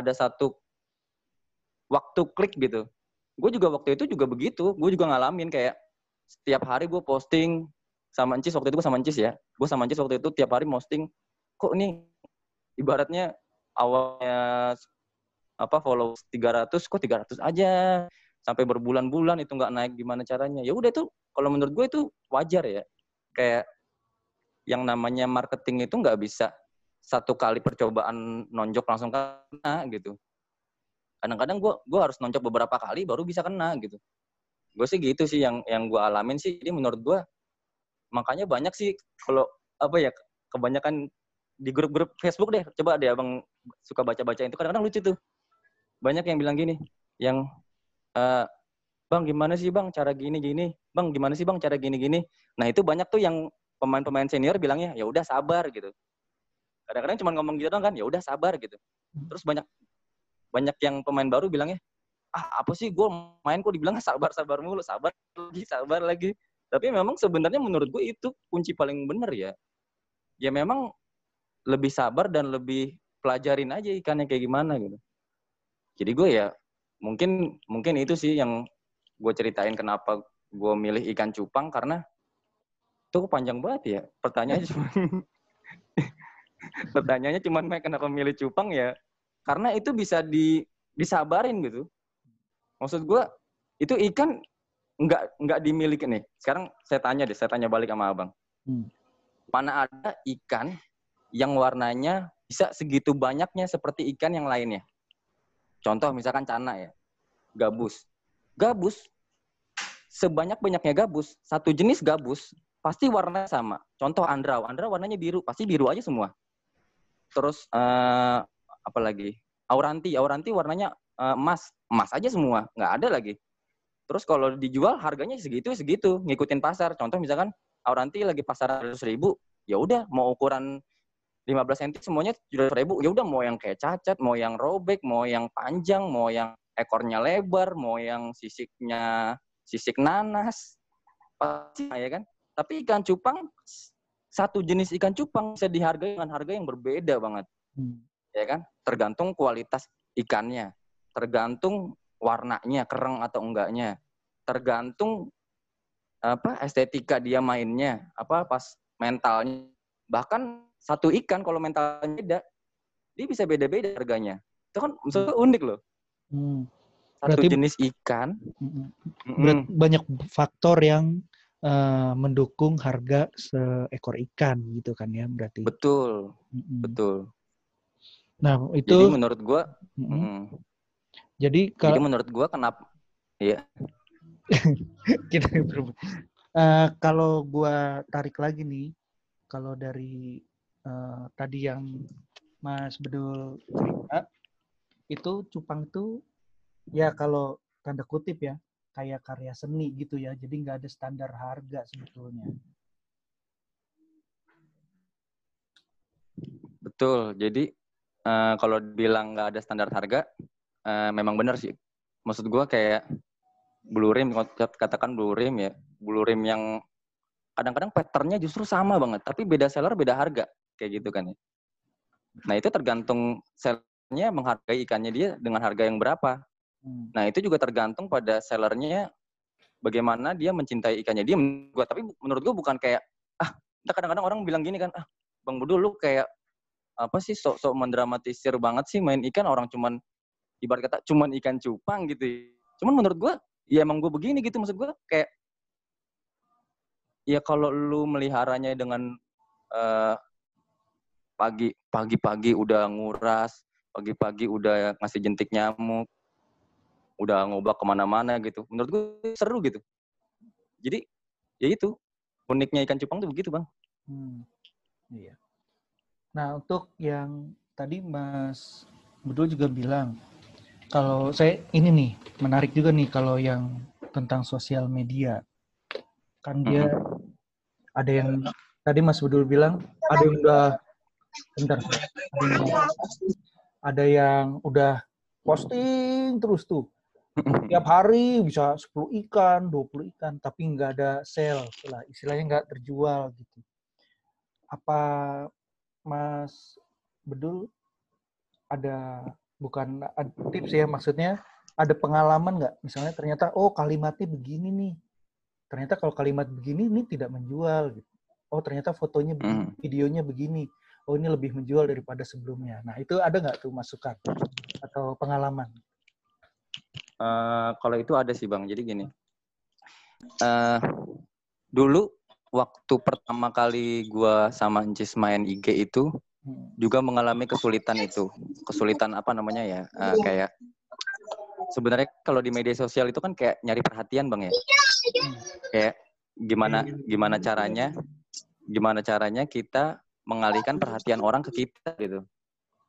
ada satu waktu klik gitu. Gue juga waktu itu juga begitu. Gue juga ngalamin kayak setiap hari gue posting sama Encis waktu itu gue sama Encis ya. Gue sama Encis waktu itu tiap hari posting. Kok nih ibaratnya awalnya apa follow 300 kok 300 aja sampai berbulan-bulan itu nggak naik gimana caranya ya udah itu kalau menurut gue itu wajar ya kayak yang namanya marketing itu nggak bisa satu kali percobaan nonjok langsung kena gitu. Kadang-kadang gue gue harus nonjok beberapa kali baru bisa kena gitu. Gue sih gitu sih yang yang gue alamin sih. Jadi menurut gue makanya banyak sih kalau apa ya kebanyakan di grup-grup Facebook deh. Coba deh abang suka baca-baca itu kadang-kadang lucu tuh. Banyak yang bilang gini yang uh, bang gimana sih bang cara gini gini bang gimana sih bang cara gini gini nah itu banyak tuh yang pemain-pemain senior bilangnya ya udah sabar gitu kadang-kadang cuma ngomong gitu dong kan ya udah sabar gitu. Terus banyak banyak yang pemain baru bilangnya ah apa sih gue main kok dibilang sabar sabar mulu sabar lagi sabar lagi. Tapi memang sebenarnya menurut gue itu kunci paling bener ya. Ya memang lebih sabar dan lebih pelajarin aja ikannya kayak gimana gitu. Jadi gue ya mungkin mungkin itu sih yang gue ceritain kenapa gue milih ikan cupang karena itu panjang banget ya pertanyaannya cuma pertanyaannya cuma kenapa milih cupang ya karena itu bisa di disabarin gitu maksud gue itu ikan nggak nggak dimiliki nih sekarang saya tanya deh saya tanya balik sama abang hmm. mana ada ikan yang warnanya bisa segitu banyaknya seperti ikan yang lainnya Contoh misalkan cana ya, gabus. Gabus, sebanyak-banyaknya gabus, satu jenis gabus, pasti warnanya sama. Contoh andrau, andrau warnanya biru, pasti biru aja semua. Terus uh, apa lagi? Auranti, auranti warnanya uh, emas, emas aja semua, nggak ada lagi. Terus kalau dijual harganya segitu segitu, ngikutin pasar. Contoh misalkan auranti lagi pasar ratus ribu, ya udah mau ukuran 15 cm semuanya tujuh ribu ya udah mau yang kayak cacat mau yang robek mau yang panjang mau yang ekornya lebar mau yang sisiknya sisik nanas pasti ya kan tapi ikan cupang satu jenis ikan cupang bisa dihargai dengan harga yang berbeda banget hmm. ya kan tergantung kualitas ikannya tergantung warnanya kereng atau enggaknya tergantung apa estetika dia mainnya apa pas mentalnya bahkan satu ikan kalau mentalnya beda, dia bisa beda-beda harganya. Itu kan maksudnya unik loh. Hmm. Satu berarti, jenis ikan. Berarti mm. banyak faktor yang uh, mendukung harga seekor ikan gitu kan ya berarti. Betul, mm betul. Nah itu. Jadi menurut gua. Mm mm. Jadi kalau. Jadi menurut gua kenapa? Iya. kita uh, kalau gua tarik lagi nih, kalau dari uh, tadi yang Mas Bedul cerita itu cupang itu ya kalau tanda kutip ya kayak karya seni gitu ya. Jadi nggak ada standar harga sebetulnya. Betul. Jadi uh, kalau bilang nggak ada standar harga uh, memang benar sih. Maksud gue kayak blue rim katakan blue rim ya. Blue rim yang kadang-kadang patternnya justru sama banget tapi beda seller beda harga. Kayak gitu kan ya. Nah itu tergantung sellernya menghargai ikannya dia dengan harga yang berapa. Hmm. Nah itu juga tergantung pada sellernya bagaimana dia mencintai ikannya dia. Gua tapi menurut gua bukan kayak ah kadang-kadang orang bilang gini kan ah bang Budul lu kayak apa sih sok-sok mendramatisir banget sih main ikan orang cuman ibarat kata cuman ikan cupang gitu. Cuman menurut gua ya emang gue begini gitu maksud gue kayak ya kalau lu meliharanya dengan uh, pagi pagi-pagi udah nguras, pagi-pagi udah ngasih jentik nyamuk, udah ngobak ke mana-mana gitu. Menurut gue seru gitu. Jadi ya itu uniknya ikan cupang tuh begitu bang. Hmm, iya. Nah untuk yang tadi Mas Bedul juga bilang kalau saya ini nih menarik juga nih kalau yang tentang sosial media kan dia hmm. ada yang tadi Mas Bedul bilang ada yang udah bentar ada yang udah posting terus tuh tiap hari bisa 10 ikan 20 ikan tapi nggak ada sale lah. Istilahnya nggak terjual gitu. Apa Mas Bedul ada bukan tips ya maksudnya ada pengalaman nggak? Misalnya ternyata oh kalimatnya begini nih. Ternyata kalau kalimat begini ini tidak menjual gitu. Oh ternyata fotonya begini Hmm. videonya begini. Oh ini lebih menjual daripada sebelumnya. Nah itu ada nggak tuh masukan atau pengalaman Eh, kalau itu ada sih bang. Jadi gini, eh dulu waktu pertama kali gua sama Encis main IG itu juga mengalami kesulitan itu. Kesulitan apa namanya ya? Eh, kayak sebenarnya kalau di media sosial itu kan kayak nyari perhatian bang ya. Kayak gimana gimana caranya gimana caranya kita mengalihkan perhatian orang ke kita gitu.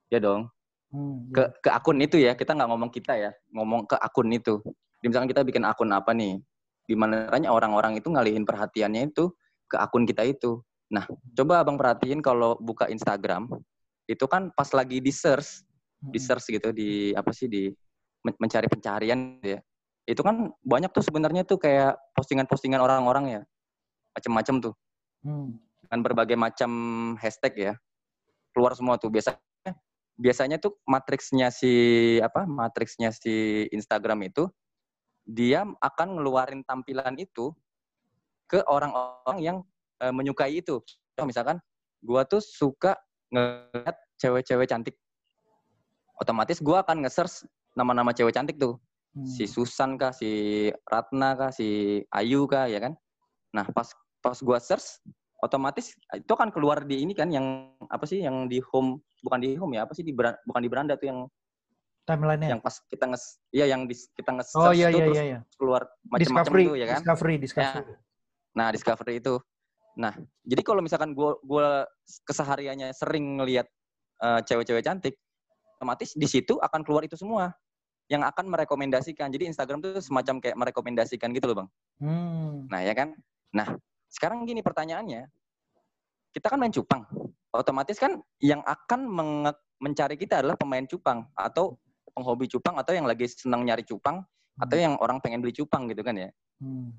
Ya dong. Hmm, ke ke akun itu ya kita nggak ngomong kita ya ngomong ke akun itu. Di- misalkan kita bikin akun apa nih gimana caranya orang-orang itu ngalihin perhatiannya itu ke akun kita itu. Nah coba abang perhatiin kalau buka Instagram itu kan pas lagi di search hmm, di search gitu di apa sih di men- mencari pencarian gitu ya. Itu kan banyak tuh sebenarnya tuh kayak postingan-postingan orang-orang ya. Macem-macem tuh. Hmm, dengan berbagai macam hashtag ya. Keluar semua tuh biasanya biasanya tuh matriksnya si apa matriksnya si Instagram itu dia akan ngeluarin tampilan itu ke orang-orang yang eh, menyukai itu Contoh misalkan gua tuh suka ngeliat cewek-cewek cantik otomatis gua akan nge-search nama-nama cewek cantik tuh hmm. si Susan kah, si Ratna kah, si Ayu kah, ya kan? Nah, pas pas gua search, otomatis itu akan keluar di ini kan yang apa sih yang di home bukan di home ya apa sih di beran- bukan di beranda tuh yang timelinenya? yang pas kita nge iya yang di, kita nge oh iya iya terus iya iya. keluar macam-macam tuh ya kan? discovery discovery. Nah discovery itu. Nah jadi kalau misalkan gua gua kesehariannya sering ngelihat eh, cewek-cewek cantik otomatis di situ akan keluar itu semua yang akan merekomendasikan. Jadi Instagram tuh semacam kayak merekomendasikan gitu loh bang. Hmm, Nah, ya kan? Nah, sekarang gini pertanyaannya. Kita kan main cupang. Otomatis kan yang akan mencari kita adalah pemain cupang atau penghobi cupang atau yang lagi senang nyari cupang atau yang orang pengen beli cupang gitu kan ya. hmm,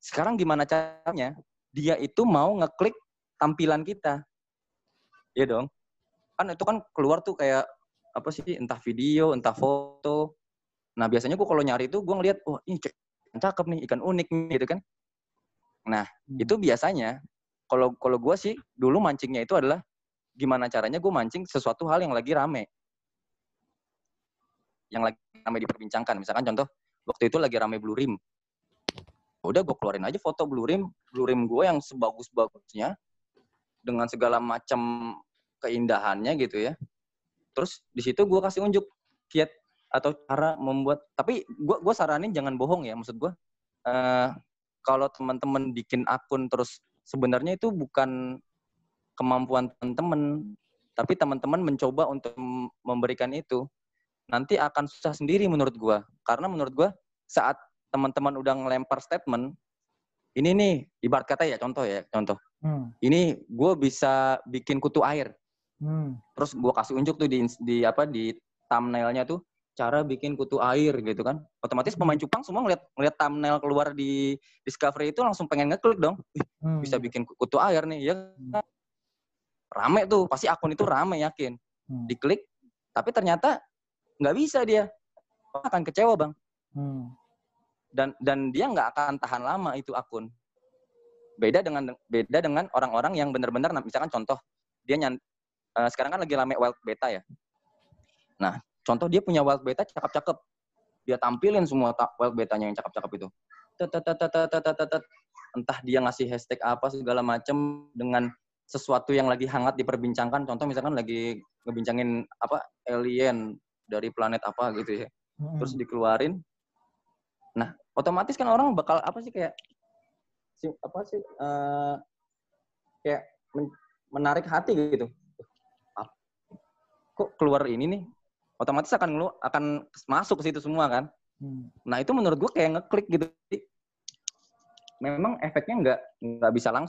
Sekarang gimana caranya? Dia itu mau ngeklik tampilan kita. Iya dong. Kan itu kan keluar tuh kayak apa sih entah video, entah foto. Nah, biasanya gua kalau nyari itu gua ngeliat, wah ini cakep nih, ikan unik nih gitu kan. Hmm. itu biasanya kalau kalau gue sih dulu mancingnya itu adalah gimana caranya gue mancing sesuatu hal yang lagi rame. Yang lagi rame diperbincangkan. Misalkan contoh waktu itu lagi rame blue rim. Udah gue keluarin aja foto blue rim. Blue rim gue yang sebagus bagusnya dengan segala macam keindahannya gitu ya. Terus di situ gue kasih unjuk kiat atau cara membuat tapi gue gue saranin jangan bohong ya maksud gue eh, kalau teman-teman bikin akun terus sebenarnya itu bukan kemampuan teman-teman tapi teman-teman mencoba untuk mem- memberikan itu. Nanti akan susah sendiri menurut gua. Karena menurut gua saat teman-teman udah ngelempar statement ini nih ibarat kata ya contoh ya contoh. Hmm, ini gue bisa bikin kutu air. Hmm, terus gua kasih unjuk tuh di, di apa di thumbnailnya tuh cara bikin kutu air gitu kan. Otomatis pemain cupang semua ngeliat ngeliat thumbnail keluar di discovery itu langsung pengen ngeklik dong. Hmm, bisa bikin kutu air nih ya kan? rame tuh pasti akun itu rame yakin. Hmm, diklik tapi ternyata nggak bisa dia. Akan kecewa bang. Hmm, dan dan dia nggak akan tahan lama itu akun. Beda dengan beda dengan orang-orang yang benar-benar misalkan contoh dia nyan eh, sekarang kan lagi rame wild beta ya. Nah contoh dia punya wild beta cakep-cakep. Dia tampilin semua wild betanya yang cakep-cakep itu. Entah dia ngasih hashtag apa segala macem dengan sesuatu yang lagi hangat diperbincangkan. Contoh misalkan lagi ngebincangin apa alien dari planet apa gitu ya. Hmm, terus dikeluarin. Nah otomatis kan orang bakal apa sih kayak si, apa sih eh, kayak men- menarik hati gitu. Ap- kok keluar ini nih otomatis akan ngelu- akan masuk ke situ semua kan? Hmm. nah itu menurut gua kayak ngeklik gitu. Memang efeknya nggak nggak bisa langsung